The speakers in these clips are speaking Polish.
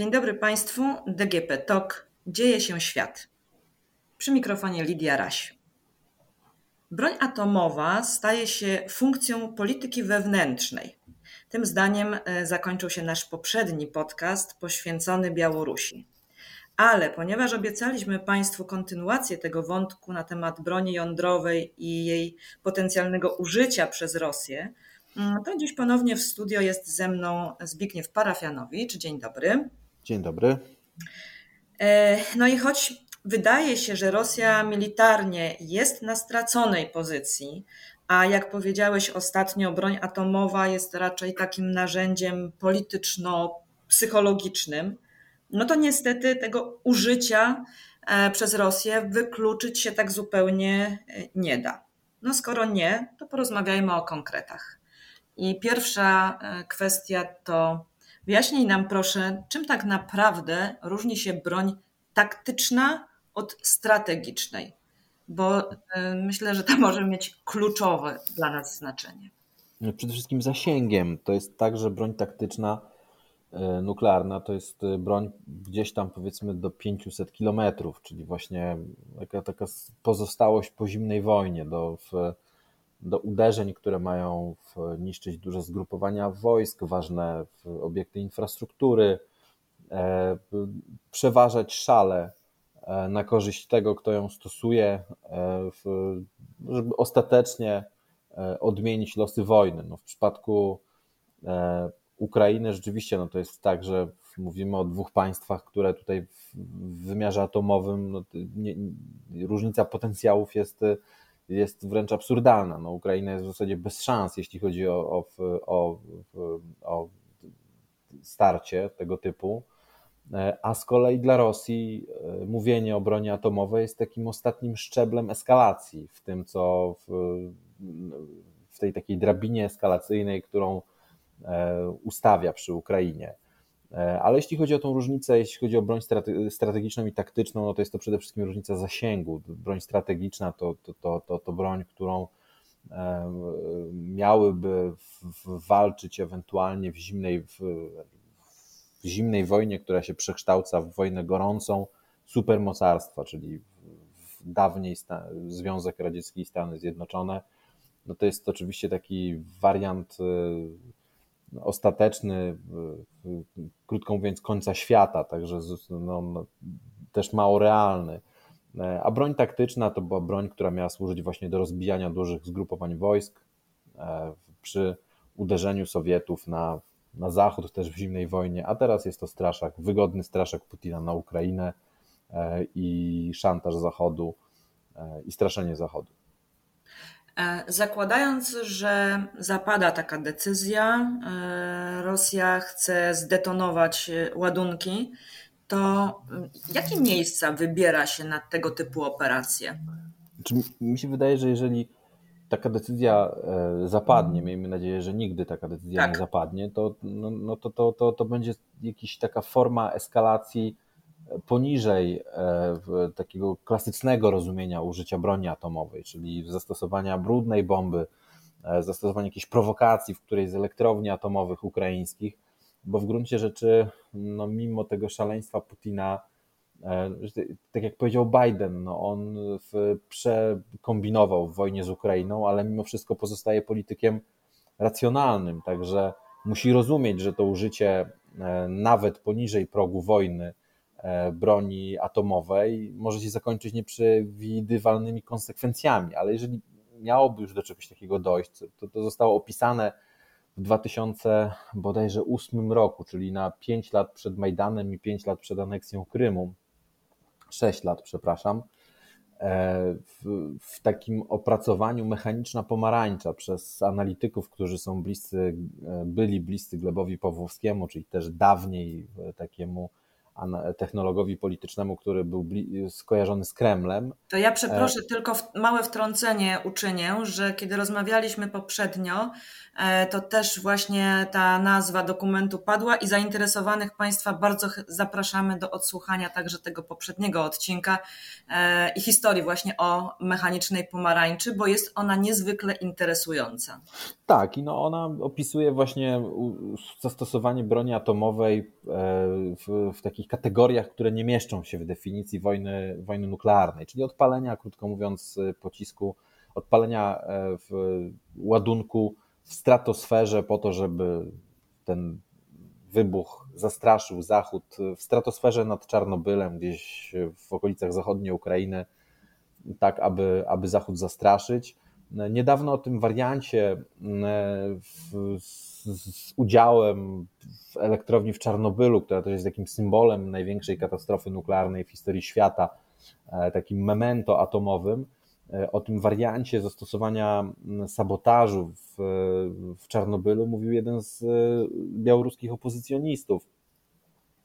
Dzień dobry Państwu. DGP TOK. Dzieje się świat. Przy mikrofonie Lidia Raś. Broń atomowa staje się funkcją polityki wewnętrznej. Tym zdaniem e, zakończył się nasz poprzedni podcast poświęcony Białorusi. Ale ponieważ obiecaliśmy Państwu kontynuację tego wątku na temat broni jądrowej i jej potencjalnego użycia przez Rosję, mm, to dziś ponownie w studio jest ze mną Zbigniew Parafianowicz. Dzień dobry. Dzień dobry. E, no i choć wydaje się, że Rosja militarnie jest na straconej pozycji, a jak powiedziałeś ostatnio, broń atomowa jest raczej takim narzędziem polityczno-psychologicznym, no to niestety tego użycia e, przez Rosję wykluczyć się tak zupełnie e, nie da. No skoro nie, to porozmawiajmy o konkretach. I pierwsza kwestia to Wyjaśnij nam proszę, czym tak naprawdę różni się broń taktyczna od strategicznej, bo e, myślę, że to może mieć kluczowe dla nas znaczenie. Przede wszystkim zasięgiem. To jest tak, że broń taktyczna e, nuklearna to jest e, broń gdzieś tam powiedzmy do 500 kilometrów, czyli właśnie taka, taka pozostałość po zimnej wojnie, do, w, do uderzeń, które mają niszczyć duże zgrupowania wojsk, ważne obiekty infrastruktury, e, przeważać szale e, na korzyść tego, kto ją stosuje, e, żeby ostatecznie odmienić losy wojny. No w przypadku Ukrainy rzeczywiście no to jest tak, że mówimy o dwóch państwach, które tutaj w wymiarze atomowym no, nie, różnica potencjałów jest jest wręcz absurdalna. No, Ukraina jest w zasadzie bez szans, jeśli chodzi o, o, o, o starcie tego typu. E, a z kolei dla Rosji e, mówienie o broni atomowej jest takim ostatnim szczeblem eskalacji w tym, co w, w tej takiej drabinie eskalacyjnej, którą e, ustawia przy Ukrainie. E, ale jeśli chodzi o tą różnicę, jeśli chodzi o broń strategiczną i taktyczną, no to jest to przede wszystkim różnica zasięgu. Broń strategiczna to, to, to, to, to broń, którą e, miałyby walczyć ewentualnie w zimnej, w, w zimnej wojnie, która się przekształca w wojnę gorącą, supermocarstwa, czyli dawniej Związek Radziecki i Stany Zjednoczone. No to jest oczywiście taki wariant e, ostateczny, krótko mówiąc, końca świata, także no, no, też mało realny. E, a broń taktyczna to była broń, która miała służyć właśnie do rozbijania dużych zgrupowań wojsk e, przy uderzeniu Sowietów na, na zachód, też w zimnej wojnie, a teraz jest to straszak, wygodny straszak Putina na Ukrainę e, i szantaż Zachodu i straszenie Zachodu. E, zakładając, że zapada taka decyzja, e, Rosja chce zdetonować e, ładunki, to jakie miejsca wybiera się na tego typu operacje? Znaczy, mi się wydaje, że jeżeli taka decyzja zapadnie, miejmy nadzieję, że nigdy taka decyzja tak. nie zapadnie, to, no, no to, to, to, to będzie jakaś taka forma eskalacji poniżej e, takiego klasycznego rozumienia użycia broni atomowej, czyli zastosowania brudnej bomby, e, zastosowania jakiejś prowokacji w którejś z elektrowni atomowych ukraińskich, bo w gruncie rzeczy, no mimo tego szaleństwa Putina, e, tak jak powiedział Biden, no on przekombinował w wojnie z Ukrainą, ale mimo wszystko pozostaje politykiem racjonalnym, także musi rozumieć, że to użycie nawet poniżej progu wojny broni atomowej może się zakończyć nieprzewidywalnymi konsekwencjami, ale jeżeli miałoby już do czegoś takiego dojść, to, to zostało opisane w 2008 roku, czyli na 5 lat przed Majdanem i 5 lat przed aneksją Krymu, 6 lat, przepraszam, e, w, w, takim opracowaniu mechaniczna pomarańcza przez analityków, którzy są bliscy, e, byli bliscy Glebowi Pawłowskiemu, czyli też dawniej takiemu technologowi politycznemu, który był skojarzony z Kremlem. To ja przeproszę, e... tylko małe wtrącenie uczynię, że kiedy rozmawialiśmy poprzednio, e, to też właśnie ta nazwa dokumentu padła i zainteresowanych Państwa bardzo zapraszamy do odsłuchania także tego poprzedniego odcinka e, i historii właśnie o mechanicznej pomarańczy, bo jest ona niezwykle interesująca. Tak, i no ona opisuje właśnie zastosowanie broni atomowej e, w, w, takich kategoriach, które nie mieszczą się w definicji wojny, wojny nuklearnej, czyli odpalenia, krótko mówiąc, pocisku, odpalenia e, w ładunku w stratosferze po to, żeby ten wybuch zastraszył Zachód w stratosferze nad Czarnobylem, gdzieś w okolicach zachodniej Ukrainy, tak aby, aby Zachód zastraszyć. Niedawno o tym wariancie w, z, z, udziałem w elektrowni w Czarnobylu, która też jest takim symbolem największej katastrofy nuklearnej w historii świata, e, takim memento atomowym, e, o tym wariancie zastosowania sabotażu w, w Czarnobylu mówił jeden z e, białoruskich opozycjonistów.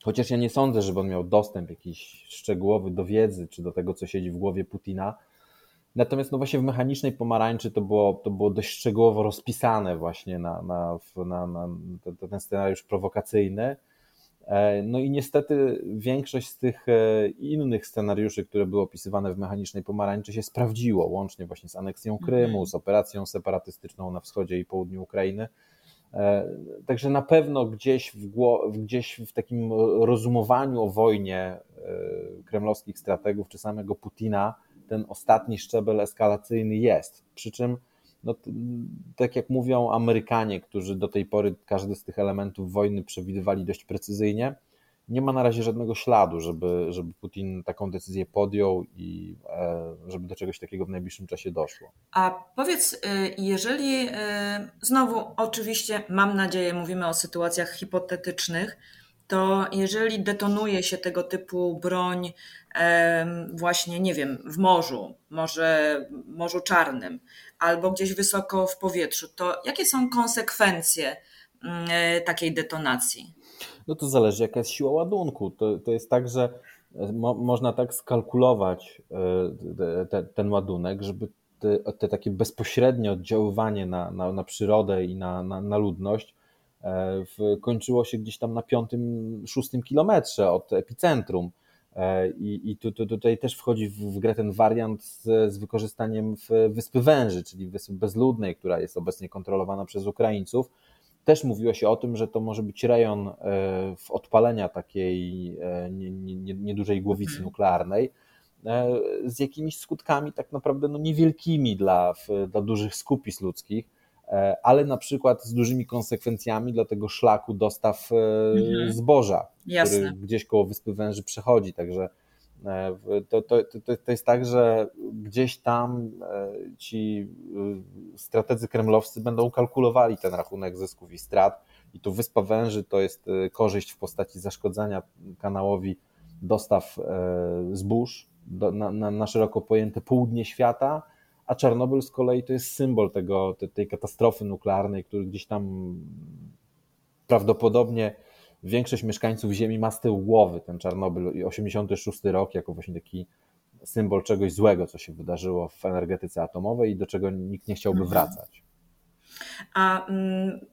Chociaż ja nie sądzę, żeby on miał dostęp jakiś szczegółowy do wiedzy czy do tego, co siedzi w głowie Putina, Natomiast no właśnie w mechanicznej pomarańczy to było, to było dość szczegółowo rozpisane właśnie na, na, na, na ten scenariusz prowokacyjny. E, no i niestety większość z tych e, innych scenariuszy, które były opisywane w mechanicznej pomarańczy się sprawdziło, łącznie właśnie z aneksją Krymu, mhm. z operacją separatystyczną na wschodzie i południu Ukrainy. E, także na pewno gdzieś w, gdzieś w takim rozumowaniu o wojnie kremlowskich strategów czy samego Putina ten ostatni szczebel eskalacyjny jest. Przy czym, no, tak jak mówią Amerykanie, którzy do tej pory każdy z tych elementów wojny przewidywali dość precyzyjnie, nie ma na razie żadnego śladu, żeby, żeby Putin taką decyzję podjął i e, żeby do czegoś takiego w najbliższym czasie doszło. A powiedz, y, jeżeli y, znowu, oczywiście, mam nadzieję, mówimy o sytuacjach hipotetycznych, to jeżeli detonuje się tego typu broń właśnie, nie wiem, w morzu, może Morzu Czarnym, albo gdzieś wysoko w powietrzu, to jakie są konsekwencje mm, e, takiej detonacji? No to zależy, jaka jest siła ładunku. To, to jest tak, że e, mo, można tak skalkulować e, te, ten ładunek, żeby te, te, takie bezpośrednie oddziaływanie na, na, na przyrodę i na, na, na ludność kończyło się gdzieś tam na piątym, szóstym kilometrze od epicentrum. E, I, i tu, tu, tutaj też wchodzi w, w grę ten wariant z, z wykorzystaniem Wyspy Węży, czyli Wyspy Bezludnej, która jest obecnie kontrolowana przez Ukraińców. Też mówiło się o tym, że to może być rejon e, w odpalenia takiej e, niedużej głowicy mhm. nuklearnej, z jakimiś skutkami tak naprawdę no niewielkimi dla, dla dużych skupisk ludzkich E, ale na przykład z dużymi konsekwencjami dla tego szlaku dostaw e, mhm. zboża, Jasne. który gdzieś koło Wyspy Węży przechodzi. Także e, to, to, to, to jest tak, że gdzieś tam ci strategzy kremlowscy będą kalkulowali ten rachunek zysków i strat. I tu Wyspa Węży to jest korzyść w postaci zaszkodzenia kanałowi dostaw zbóż na, na, na szeroko pojęte południe świata a Czarnobyl z kolei to jest symbol tego, tej katastrofy nuklearnej, który gdzieś tam prawdopodobnie większość mieszkańców Ziemi ma z tyłu głowy ten Czarnobyl i 86 rok jako właśnie taki symbol czegoś złego, co się wydarzyło w energetyce atomowej i do czego nikt nie chciałby mhm. wracać. A mm,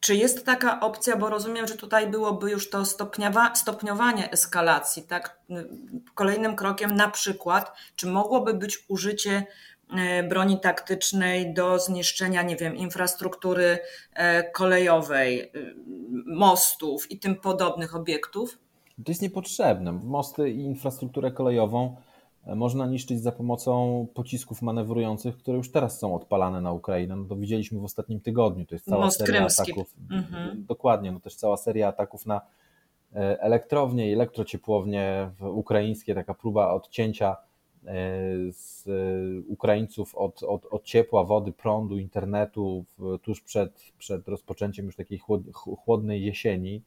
czy jest taka opcja, bo rozumiem, że tutaj byłoby już to stopniowanie eskalacji, tak? Kolejnym krokiem na przykład, czy mogłoby być użycie broni taktycznej do zniszczenia, nie wiem, infrastruktury e, kolejowej, e, mostów i tym podobnych obiektów? To jest niepotrzebne. Mosty i infrastrukturę kolejową można niszczyć za pomocą pocisków manewrujących, które już teraz są odpalane na Ukrainę. No to widzieliśmy w ostatnim tygodniu. To jest cała Most seria krymski. ataków. Mhm. Dokładnie, no też cała seria ataków na elektrownie i elektrociepłownie ukraińskie, taka próba odcięcia E, z Ukraińców od, od, od ciepła, wody, prądu, internetu tuż przed, przed rozpoczęciem już takiej chłodnej jesieni.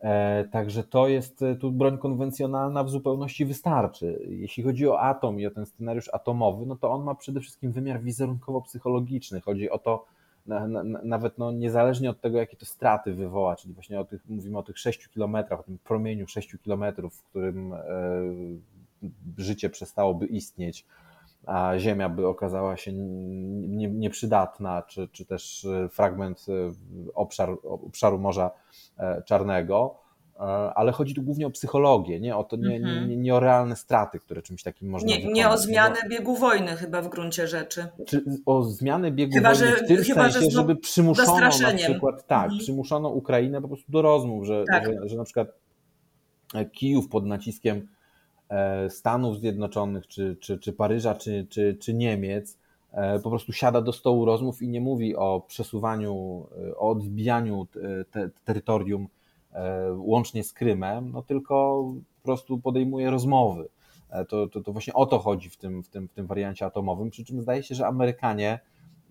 E, także to jest e, tu broń konwencjonalna w zupełności wystarczy. Jeśli chodzi o atom i o ten scenariusz atomowy, no to on ma przede wszystkim wymiar wizerunkowo-psychologiczny. Chodzi o to, na, na, nawet no, niezależnie od tego, jakie to straty wywoła, czyli właśnie o tych, mówimy o tych 6 kilometrach, o tym promieniu 6 kilometrów, w którym życie przestałoby istnieć, a Ziemia by okazała się nieprzydatna, czy, czy też e, fragment e, obszar, obszaru Morza e, Czarnego, ale chodzi tu głównie o psychologię, nie o, to, nie, nie, mhm. nie o realne straty, które czymś takim można Nie, nie o zmianę biegu wojny chyba w gruncie rzeczy. Czy o zmianę biegu chyba, wojny że, w tym chyba, sensie, żeby przymuszono na przykład, tak, mhm. przymuszono Ukrainę po prostu do rozmów, że, tak. że, że na przykład Kijów pod naciskiem Stanów Zjednoczonych, czy, czy, czy Paryża, czy, czy, czy Niemiec, e, po prostu siada do stołu rozmów i nie mówi o przesuwaniu, e, o odbijaniu te, terytorium łącznie z Krymem, no tylko po prostu podejmuje rozmowy. To, to, to właśnie o to chodzi w tym, w, tym, w tym wariancie atomowym, przy czym zdaje się, że Amerykanie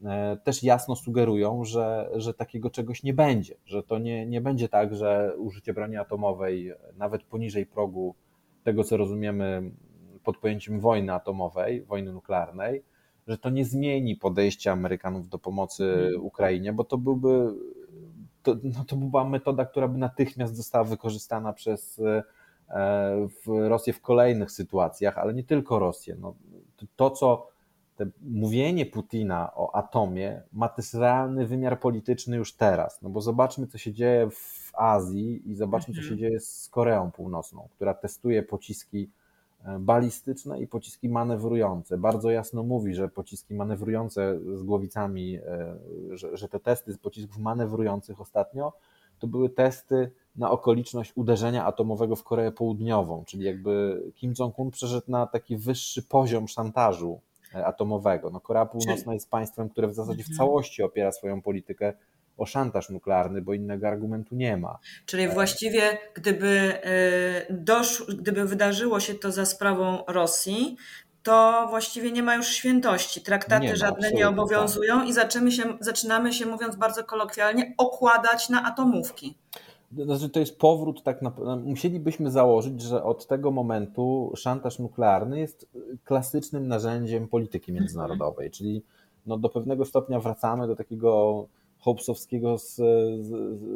E, też jasno sugerują, że, że takiego czegoś nie będzie, że to nie, nie będzie tak, że użycie broni atomowej nawet poniżej progu tego, co rozumiemy pod pojęciem wojny atomowej, wojny nuklearnej, że to nie zmieni podejścia Amerykanów do pomocy mhm. Ukrainie, bo to byłby to, no to była metoda, która by natychmiast została wykorzystana przez e, w Rosję w kolejnych sytuacjach, ale nie tylko Rosję. No, to, co mówienie Putina o atomie ma też realny wymiar polityczny już teraz. No bo zobaczmy, co się dzieje w Azji i zobaczmy, co się mhm. dzieje z Koreą Północną, która testuje pociski e, balistyczne i pociski manewrujące. Bardzo jasno mówi, że pociski manewrujące z głowicami, e, że, że te testy z pocisków manewrujących ostatnio to były testy na okoliczność uderzenia atomowego w Koreę Południową, czyli jakby Kim Jong-un przeszedł na taki wyższy poziom szantażu atomowego. No, Korea Północna jest państwem, które w zasadzie w mhm. całości opiera swoją politykę o szantaż nuklearny, bo innego argumentu nie ma. Czyli e, właściwie gdyby, e, dosz, gdyby wydarzyło się to za sprawą Rosji, to właściwie nie ma już świętości. Traktaty nie żadne nie obowiązują tak. i zaczynamy się, zaczynamy się, mówiąc bardzo kolokwialnie, okładać na atomówki. Znaczy, to jest powrót, tak na, musielibyśmy założyć, że od tego momentu szantaż nuklearny jest klasycznym narzędziem polityki mhm. międzynarodowej, czyli no, do pewnego stopnia wracamy do takiego Hobbesowskiego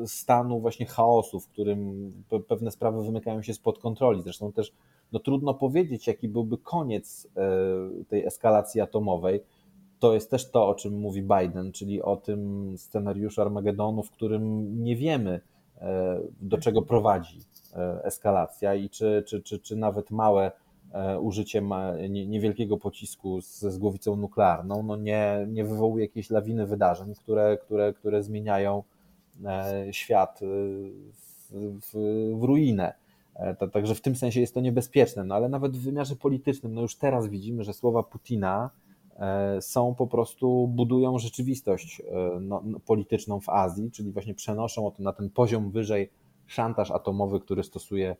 stanu właśnie chaosu, w którym pewne sprawy wymykają się spod kontroli. Zresztą też no, trudno powiedzieć, jaki byłby koniec e, tej eskalacji atomowej. To jest też to, o czym mówi Biden, czyli o tym scenariuszu Armagedonu, w którym nie wiemy, E, do czego prowadzi e, eskalacja i czy, czy, czy, czy nawet małe e, użycie niewielkiego pocisku z, z głowicą nuklearną no nie, nie wywołuje jakiejś lawiny wydarzeń, które, które, które zmieniają świat w, w ruinę. Także w tym sensie jest to niebezpieczne, no ale nawet w wymiarze politycznym, no już teraz widzimy, że słowa Putina E, są po prostu, budują rzeczywistość e, no, polityczną w Azji, czyli właśnie przenoszą na ten poziom wyżej szantaż atomowy, który stosuje e,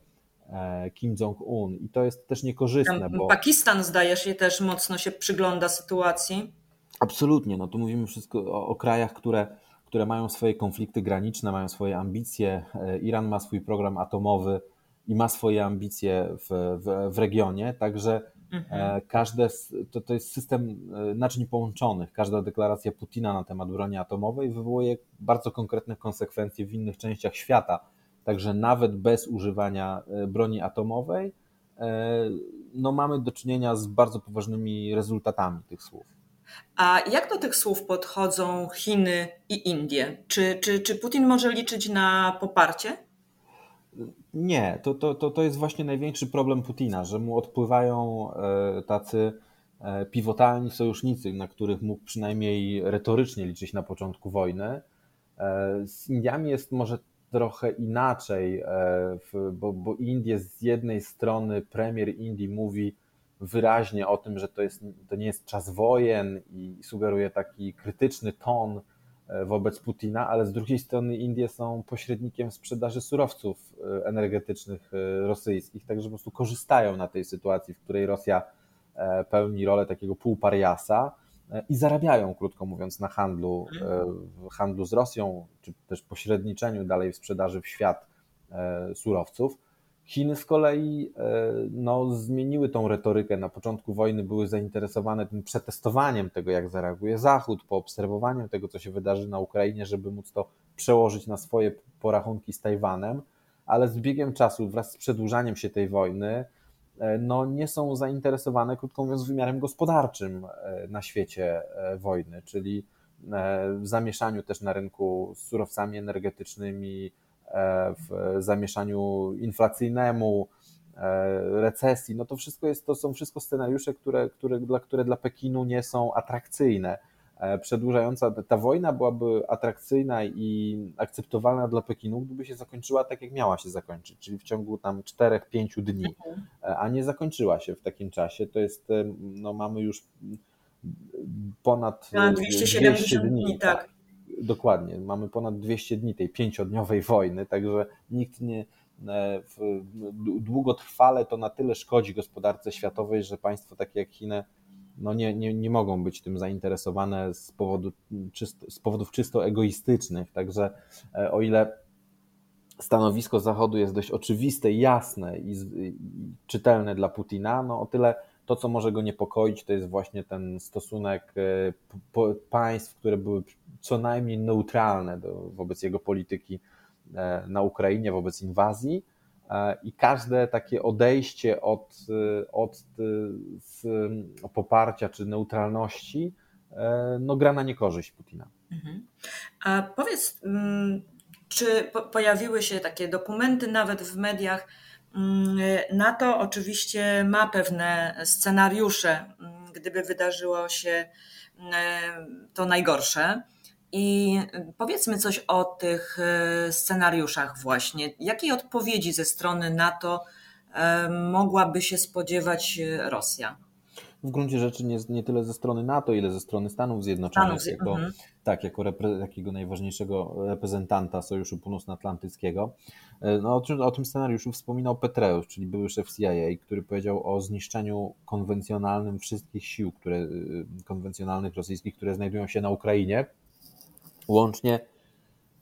Kim Jong-un. I to jest też niekorzystne. Bo... Pakistan, zdaje się, też mocno się przygląda sytuacji. Absolutnie. No tu mówimy wszystko o, o krajach, które, które mają swoje konflikty graniczne, mają swoje ambicje. Iran ma swój program atomowy i ma swoje ambicje w, w, w regionie, także Mhm. E, każde, to, to jest system e, naczyń połączonych. Każda deklaracja Putina na temat broni atomowej wywołuje bardzo konkretne konsekwencje w innych częściach świata. Także nawet bez używania e, broni atomowej, no mamy do czynienia z bardzo poważnymi rezultatami tych słów. A jak do tych słów podchodzą Chiny i Indie? Czy, czy, czy Putin może liczyć na poparcie? Nie, to, to, to, to jest właśnie największy problem Putina, że mu odpływają e, tacy e, pivotalni sojusznicy, na których mógł przynajmniej retorycznie liczyć na początku wojny. E, z Indiami jest może trochę inaczej, bo, bo Indie z jednej strony premier Indii mówi wyraźnie o tym, że to, jest, to nie jest czas wojen i sugeruje taki krytyczny ton E, wobec Putina, ale z drugiej strony Indie są pośrednikiem sprzedaży surowców e, energetycznych e, rosyjskich, także po prostu korzystają na tej sytuacji, w której Rosja pełni rolę takiego półpariasa i zarabiają, krótko mówiąc, na handlu, handlu z Rosją, czy też pośredniczeniu dalej w sprzedaży w świat surowców. Chiny z kolei e, no, zmieniły tą retorykę. Na początku wojny były zainteresowane tym przetestowaniem tego, jak zareaguje Zachód, poobserwowaniem tego, co się wydarzy na Ukrainie, żeby móc to przełożyć na swoje porachunki z Tajwanem, ale z biegiem czasu, wraz z przedłużaniem się tej wojny, e, no, nie są zainteresowane, krótko mówiąc, wymiarem gospodarczym e, na świecie wojny, czyli w zamieszaniu też na rynku z surowcami energetycznymi, w zamieszaniu inflacyjnemu, recesji, no to wszystko jest, to są wszystko scenariusze, które, które, dla, które dla Pekinu nie są atrakcyjne. E, przedłużająca, ta wojna byłaby atrakcyjna i akceptowalna dla Pekinu, gdyby się zakończyła tak, jak miała się zakończyć, czyli w ciągu tam 4-5 dni, e, a nie zakończyła się w takim czasie. To jest, e, no mamy już ponad 270 dni, dni tak. tak. Dokładnie, mamy ponad 200 dni tej pięciodniowej wojny, także nikt nie, długotrwale to na tyle szkodzi gospodarce światowej, że państwo takie jak Chiny no nie, nie, nie mogą być tym zainteresowane z, powodu, czysto, z powodów czysto egoistycznych. Także e, o ile stanowisko Zachodu jest dość oczywiste, jasne i, czytelne dla Putina, no o tyle to, co może go niepokoić, to jest właśnie ten stosunek e, państw, które były co najmniej neutralne do, wobec jego polityki e, na Ukrainie, wobec inwazji i każde takie odejście od, e, od e, poparcia czy neutralności no, gra na niekorzyść Putina. Mhm. A powiedz, mm, czy pojawiły się takie dokumenty nawet w mediach? Mm, NATO oczywiście ma pewne scenariusze, mm, gdyby wydarzyło się to najgorsze. I powiedzmy coś o tych e, scenariuszach właśnie. Jakiej odpowiedzi ze strony NATO e, mogłaby się spodziewać e, Rosja? W gruncie rzeczy nie, nie tyle ze strony NATO, ile ze strony Stanów Zjednoczonych, Stanów, jako, mhm. tak, jako repre, takiego najważniejszego reprezentanta Sojuszu Północnoatlantyckiego. No, o, tym, o tym scenariuszu wspominał Petraeus, czyli były szef CIA, który powiedział o zniszczeniu konwencjonalnym wszystkich sił które, konwencjonalnych rosyjskich, które znajdują się na Ukrainie łącznie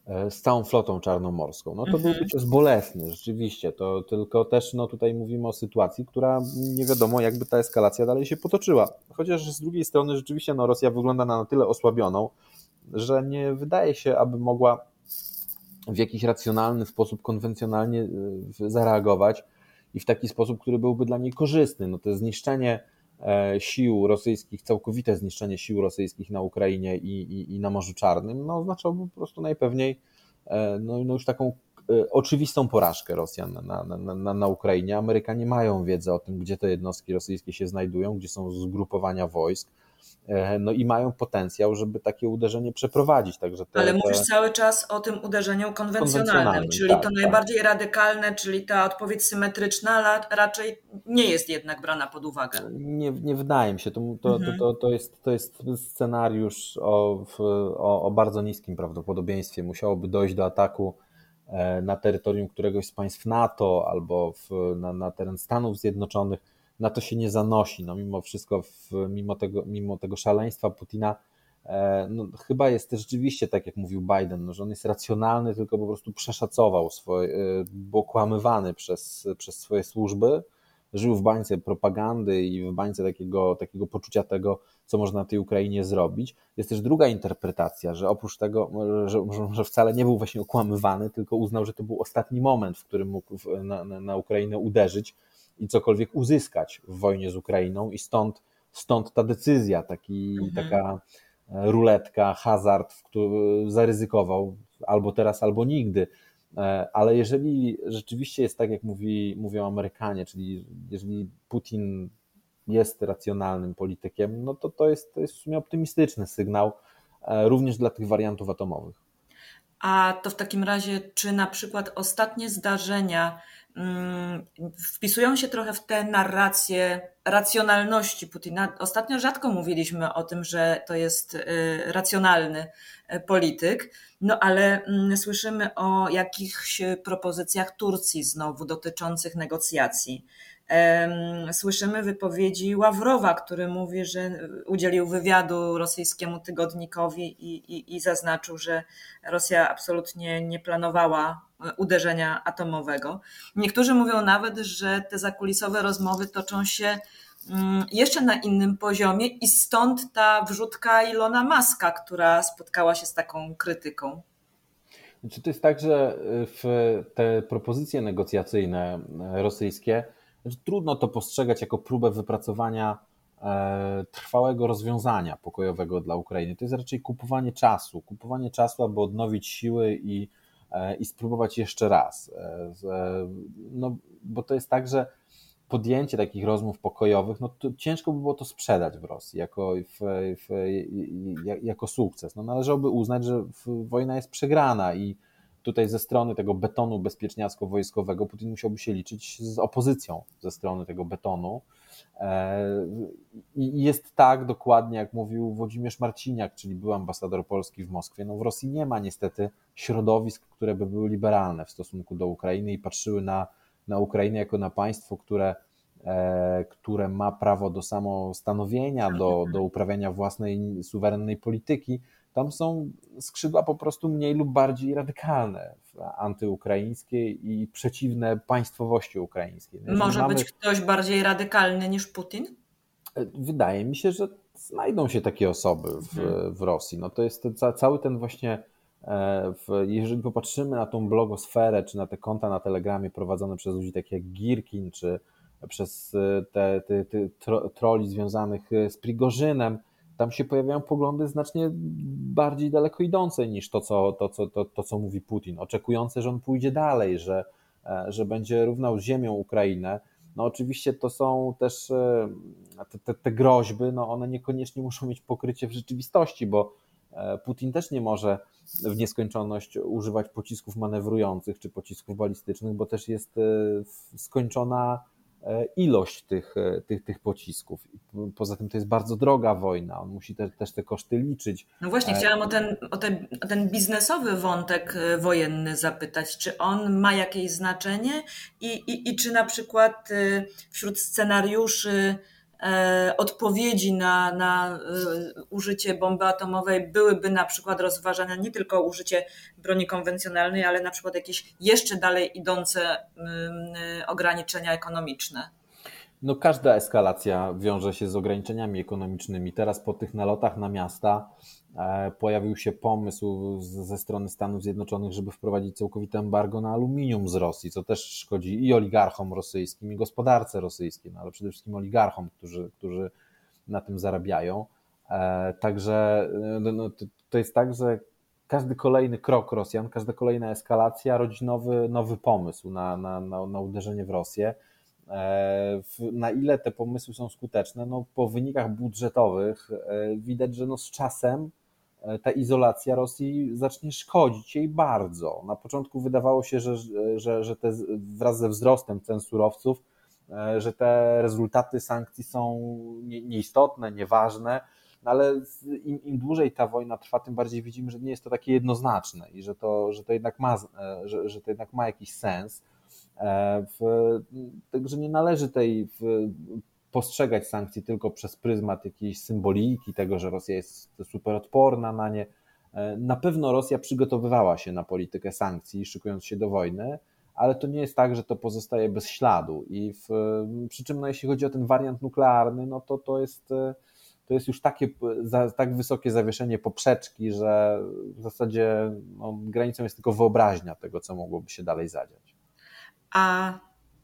e, z całą flotą czarnomorską. No to mhm. byłby cios bolesny, rzeczywiście, to tylko też no, tutaj mówimy o sytuacji, która nie wiadomo jakby ta eskalacja dalej się potoczyła. Chociaż z drugiej strony rzeczywiście no, Rosja wygląda na, na tyle osłabioną, że nie wydaje się, aby mogła w jakiś racjonalny sposób, konwencjonalnie e, zareagować i w taki sposób, który byłby dla niej korzystny. No to zniszczenie sił rosyjskich, całkowite zniszczenie sił rosyjskich na Ukrainie i, i, i na Morzu Czarnym, no oznaczałoby po prostu najpewniej e, no, no już taką e, oczywistą porażkę Rosjan na, na, na, na Ukrainie. Amerykanie mają wiedzę o tym, gdzie te jednostki rosyjskie się znajdują, gdzie są zgrupowania wojsk. E, no i mają potencjał, żeby takie uderzenie przeprowadzić. Także te, Ale mówisz te... cały czas o tym uderzeniu konwencjonalnym, konwencjonalnym czyli tak, to tak. najbardziej radykalne, czyli ta odpowiedź symetryczna, raczej nie jest jednak brana pod uwagę. Nie, nie wydaje mi się. To, to, mhm. to, to, jest, to jest scenariusz o, o, o bardzo niskim prawdopodobieństwie. Musiałoby dojść do ataku e, na terytorium któregoś z państw NATO albo w, na, na teren Stanów Zjednoczonych na to się nie zanosi. No, mimo wszystko, w, mimo, tego, mimo tego szaleństwa Putina, e, no, chyba jest rzeczywiście tak, jak mówił Biden, no, że on jest racjonalny, tylko po prostu przeszacował swoje, e, był okłamywany przez, przez swoje służby, żył w bańce propagandy i w bańce takiego, takiego poczucia tego, co można na tej Ukrainie zrobić. Jest też druga interpretacja, że oprócz tego, że, że wcale nie był właśnie okłamywany, tylko uznał, że to był ostatni moment, w którym mógł na, na Ukrainę uderzyć i cokolwiek uzyskać w wojnie z Ukrainą i stąd, stąd ta decyzja, taki, mhm. taka e, ruletka, hazard, w który zaryzykował albo teraz, albo nigdy. E, ale jeżeli rzeczywiście jest tak, jak mówi, mówią Amerykanie, czyli jeżeli Putin jest racjonalnym politykiem, no to to jest, to jest w sumie optymistyczny sygnał e, również dla tych wariantów atomowych. A to w takim razie, czy na przykład ostatnie zdarzenia wpisują się trochę w tę narrację racjonalności Putina. Ostatnio rzadko mówiliśmy o tym, że to jest y, racjonalny y, polityk, no ale mm, słyszymy o jakichś propozycjach Turcji znowu dotyczących negocjacji. Słyszymy wypowiedzi Ławrowa, który mówi, że udzielił wywiadu rosyjskiemu tygodnikowi i, i, i zaznaczył, że Rosja absolutnie nie planowała uderzenia atomowego. Niektórzy mówią nawet, że te zakulisowe rozmowy toczą się mm, jeszcze na innym poziomie i stąd ta wrzutka Ilona Maska, która spotkała się z taką krytyką. Czy to jest tak, że w te propozycje negocjacyjne rosyjskie znaczy, trudno to postrzegać jako próbę wypracowania e, trwałego rozwiązania pokojowego dla Ukrainy. To jest raczej kupowanie czasu, kupowanie czasu, aby odnowić siły i i spróbować jeszcze raz. No, bo to jest tak, że podjęcie takich rozmów pokojowych, no to ciężko by było to sprzedać w Rosji jako, w, w, jako sukces. No należałoby uznać, że wojna jest przegrana i tutaj ze strony tego betonu bezpieczniacko-wojskowego Putin musiałby się liczyć z opozycją ze strony tego betonu. E, I jest tak dokładnie, jak mówił Włodzimierz Marciniak, czyli był ambasador Polski w Moskwie. No w Rosji nie ma niestety środowisk, które by były liberalne w stosunku do Ukrainy i patrzyły na na Ukrainę jako na państwo, które, które ma prawo do samostanowienia, do, do uprawiania własnej suwerennej polityki, tam są skrzydła po prostu mniej lub bardziej radykalne, antyukraińskie i przeciwne państwowości ukraińskiej. Może mamy... być ktoś bardziej radykalny niż Putin? E, wydaje mi się, że znajdą się takie osoby w, mhm. w Rosji. No to jest cały ten właśnie E, jeżeli popatrzymy na tą blogosferę, czy na te konta na Telegramie prowadzone przez ludzi takich jak Girkin, czy przez e, te, te, te troli związanych e, z Prigorzynem, tam się pojawiają poglądy znacznie bardziej daleko idące niż to, co, to, co, to, to, co mówi Putin, oczekujące, że on pójdzie dalej, że, że będzie równał ziemią Ukrainę. No oczywiście to są też te, te, te groźby, no one niekoniecznie muszą mieć pokrycie w rzeczywistości, bo E, Putin też nie może w nieskończoność używać pocisków manewrujących czy pocisków balistycznych, bo też jest e, skończona e, ilość tych, tych, tych pocisków. Poza tym to jest bardzo droga wojna, on musi te, też te koszty liczyć. No właśnie, chciałam o ten, o, ten, o ten biznesowy wątek wojenny zapytać. Czy on ma jakieś znaczenie i, i, i czy na przykład wśród scenariuszy E, odpowiedzi na, na e, użycie bomby atomowej byłyby na przykład rozważane nie tylko użycie broni konwencjonalnej, ale na przykład jakieś jeszcze dalej idące mm, ograniczenia ekonomiczne. No każda eskalacja wiąże się z ograniczeniami ekonomicznymi. Teraz po tych nalotach na miasta E, pojawił się pomysł ze strony Stanów Zjednoczonych, żeby wprowadzić całkowite embargo na aluminium z Rosji, co też szkodzi i oligarchom rosyjskim, i gospodarce rosyjskiej, no ale przede wszystkim oligarchom, którzy, którzy na tym zarabiają. E, także no, no to jest tak, że każdy kolejny krok Rosjan, każda kolejna eskalacja rodzi nowy, nowy pomysł na, na, na, na uderzenie w Rosję. E, na ile te pomysły są skuteczne? No, po wynikach budżetowych widać, że no z czasem E, ta izolacja Rosji zacznie szkodzić jej bardzo. Na początku wydawało się, że, że, że te, wraz ze wzrostem cen surowców, e, że te rezultaty sankcji są nieistotne, nieważne, no ale im, im, dłużej ta wojna trwa, tym bardziej widzimy, że nie jest to takie jednoznaczne i że to, że to, jednak, ma, e, że, że to jednak ma jakiś sens. W, także nie należy tej w, postrzegać sankcji tylko przez pryzmat jakiejś symboliki, tego, że Rosja jest super odporna na nie. E, na pewno Rosja przygotowywała się na politykę sankcji, szykując się do wojny, ale to nie jest tak, że to pozostaje bez śladu. I w, przy czym, no, jeśli chodzi o ten wariant nuklearny, no to to jest, e, to jest już takie, za, tak wysokie zawieszenie poprzeczki, że w zasadzie no, granicą jest tylko wyobraźnia tego, co mogłoby się dalej zadziać. A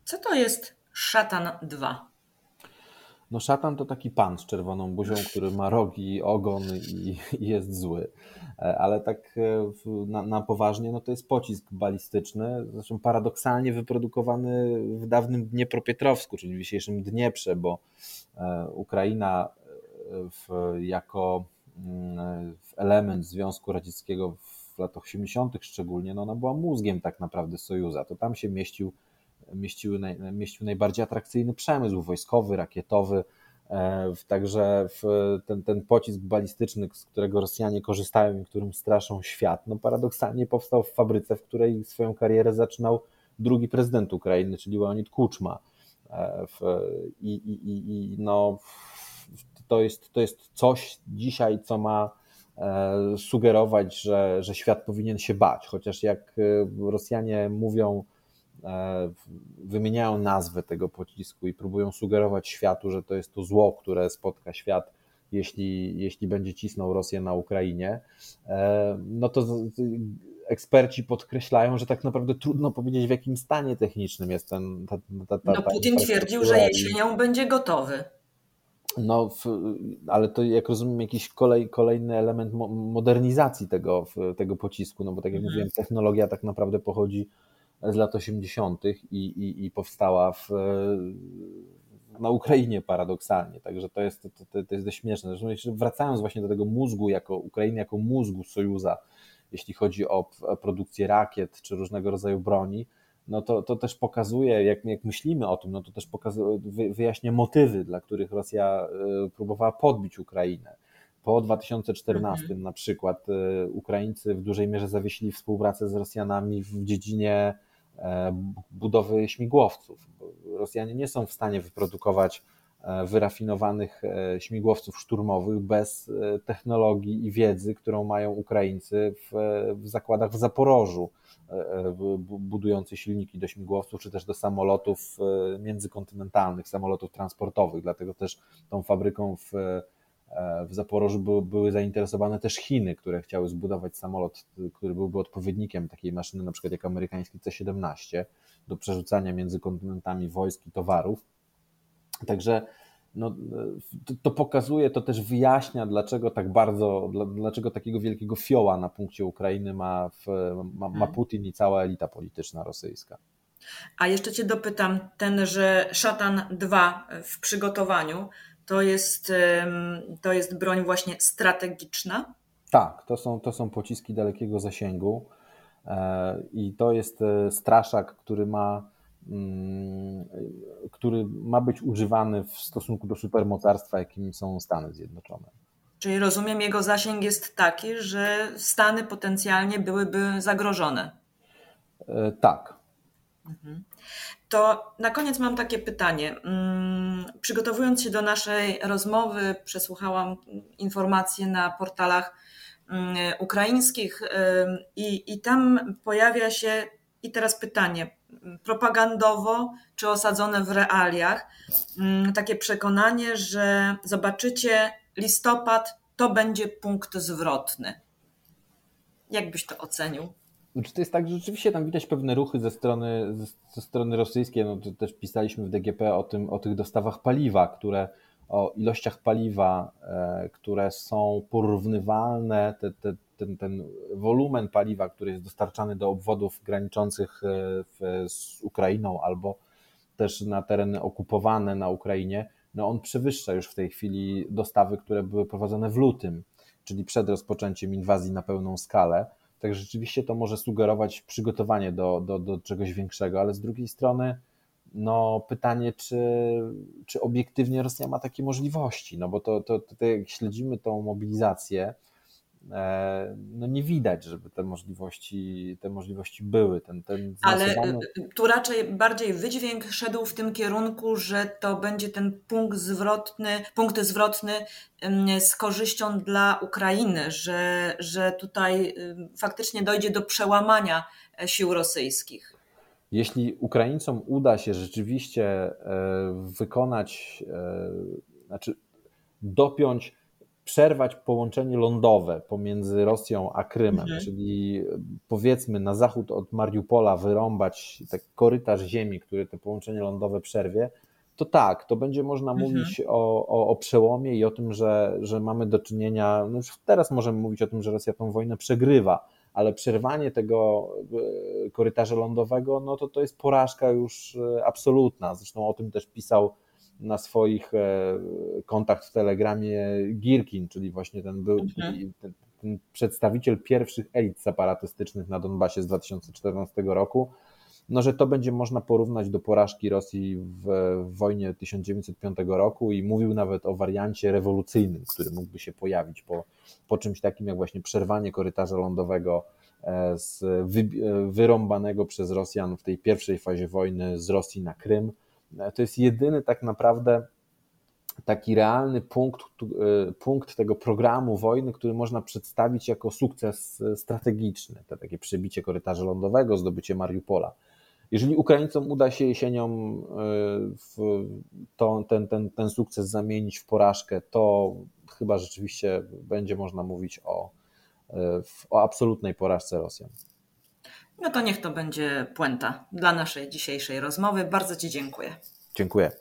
co to jest szatan 2? No szatan to taki pan z czerwoną buzią, który ma rogi, ogon i, jest zły. E, ale tak e, na, na, poważnie, no to jest pocisk balistyczny, zresztą paradoksalnie wyprodukowany w dawnym Dniepropietrowsku, czyli w dzisiejszym Dnieprze, bo e, Ukraina w, jako mm, element Związku Radzieckiego w latach 80. szczególnie, no ona była mózgiem tak naprawdę Sojuza. To tam się mieścił mieściły naj, mieścił najbardziej atrakcyjny przemysł wojskowy, rakietowy. E, także ten, ten pocisk balistyczny, z którego Rosjanie korzystają i którym straszą świat, no paradoksalnie powstał w fabryce, w której swoją karierę zaczynał drugi prezydent Ukrainy, czyli Leonid Kuczma. E, I, i, i no, to, jest, to jest coś dzisiaj, co ma e, sugerować, że, że świat powinien się bać. Chociaż jak Rosjanie mówią, wymieniają nazwę tego pocisku i próbują sugerować światu, że to jest to zło, które spotka świat, jeśli, jeśli będzie cisnął Rosję na Ukrainie, e, no to eksperci podkreślają, że tak naprawdę trudno powiedzieć, w jakim stanie technicznym jest ten. Ta, ta, ta, no Putin twierdził, że jesienią będzie gotowy. no, w, ale to jak rozumiem jakiś kolej, kolejny element modernizacji tego, tego pocisku, no bo tak jak mhm. mówiłem, technologia tak naprawdę pochodzi z lat 80. I, i, i powstała w, na Ukrainie paradoksalnie, także to jest, to, to jest dość śmieszne. Zresztą wracając właśnie do tego mózgu, jako Ukrainy jako mózgu Sojuza, jeśli chodzi o produkcję rakiet czy różnego rodzaju broni, no to, to też pokazuje, jak, jak myślimy o tym, no to też pokazuje, wyjaśnia motywy, dla których Rosja e, próbowała podbić Ukrainę. Po 2014 mhm. na przykład e, Ukraińcy w dużej mierze zawiesili współpracę z Rosjanami w dziedzinie budowy śmigłowców. Rosjanie nie są w stanie wyprodukować wyrafinowanych śmigłowców szturmowych bez technologii i wiedzy, którą mają Ukraińcy w, w zakładach w Zaporożu E, e, budujący silniki do śmigłowców, czy też do samolotów e, międzykontynentalnych, samolotów transportowych. Dlatego też tą fabryką w, w Zaporożu były, były zainteresowane też Chiny, które chciały zbudować samolot, który byłby odpowiednikiem takiej maszyny, na przykład jak amerykański C-17, do przerzucania między kontynentami wojsk i towarów. Także no, to, to, pokazuje, to też wyjaśnia, dlaczego tak bardzo, dlaczego takiego wielkiego fioła na punkcie Ukrainy ma, w, ma, ma mhm. Putin i cała elita polityczna rosyjska. A jeszcze Cię dopytam, ten, że Szatan 2 w przygotowaniu, to jest, to jest broń właśnie strategiczna? Tak, to są, to są pociski dalekiego zasięgu e, i to jest e, straszak, który ma Mm, który ma być używany w stosunku do supermocarstwa, jakim są Stany Zjednoczone. Czyli rozumiem, jego zasięg jest taki, że Stany potencjalnie byłyby zagrożone. E, tak. Mhm. To na koniec mam takie pytanie. Mm, przygotowując się do naszej rozmowy, przesłuchałam informacje na portalach mm, ukraińskich i, i tam pojawia się, i teraz pytanie, propagandowo czy osadzone w realiach, takie przekonanie, że zobaczycie, listopad to będzie punkt zwrotny. Jak byś to ocenił? Czy to jest tak, że rzeczywiście tam widać pewne ruchy ze strony, ze strony rosyjskiej. No, też pisaliśmy w DGP o, tym, o tych dostawach paliwa, które o ilościach paliwa, e, które są porównywalne, te, te, ten, ten wolumen paliwa, który jest dostarczany do obwodów graniczących e, w, z Ukrainą albo też na tereny okupowane na Ukrainie, no on przewyższa już w tej chwili dostawy, które były prowadzone w lutym, czyli przed rozpoczęciem inwazji na pełną skalę. Tak rzeczywiście to może sugerować przygotowanie do, do, do czegoś większego, ale z drugiej strony, no pytanie, czy, czy obiektywnie Rosja ma takie możliwości, no bo to, to, to jak śledzimy tą mobilizację, no nie widać, żeby te możliwości, te możliwości były. Ten, ten Ale y, y, tu raczej bardziej wydźwięk szedł w tym kierunku, że to będzie ten punkt zwrotny, punkt zwrotny z korzyścią dla Ukrainy, że, że tutaj faktycznie dojdzie do przełamania e, sił rosyjskich. Jeśli Ukraińcom uda się rzeczywiście e, wykonać, znaczy dopiąć przerwać połączenie lądowe pomiędzy Rosją a Krymem, mhm. czyli powiedzmy na zachód od Mariupola wyrąbać taki korytarz ziemi, który to połączenie lądowe przerwie, to tak, to będzie można mhm. mówić o, o, o, przełomie i o tym, że, że mamy do czynienia, no już teraz możemy mówić o tym, że Rosja tą wojnę przegrywa, ale przerwanie tego e, korytarza lądowego, no to to jest porażka już e, absolutna. Zresztą o tym też pisał na swoich e, kontach w Telegramie Girkin, czyli właśnie ten był mhm. ten, ten przedstawiciel pierwszych elit separatystycznych na Donbasie z 2014 roku, no, że to będzie można porównać do porażki Rosji w, w wojnie 1905 roku i mówił nawet o wariancie rewolucyjnym, który mógłby się pojawić po, po czymś takim jak właśnie przerwanie korytarza lądowego e, z wy, e, wyrąbanego przez Rosjan w tej pierwszej fazie wojny z Rosji na Krym to jest jedyny tak naprawdę taki realny punkt, e, punkt tego programu wojny, który można przedstawić jako sukces strategiczny, to takie przebicie korytarza lądowego, zdobycie Mariupola. Jeżeli Ukraińcom uda się jesienią e, to, ten, ten, ten sukces zamienić w porażkę, to chyba rzeczywiście będzie można mówić o, e, o absolutnej porażce Rosjan. No to niech to będzie puenta dla naszej dzisiejszej rozmowy. Bardzo Ci dziękuję. Dziękuję.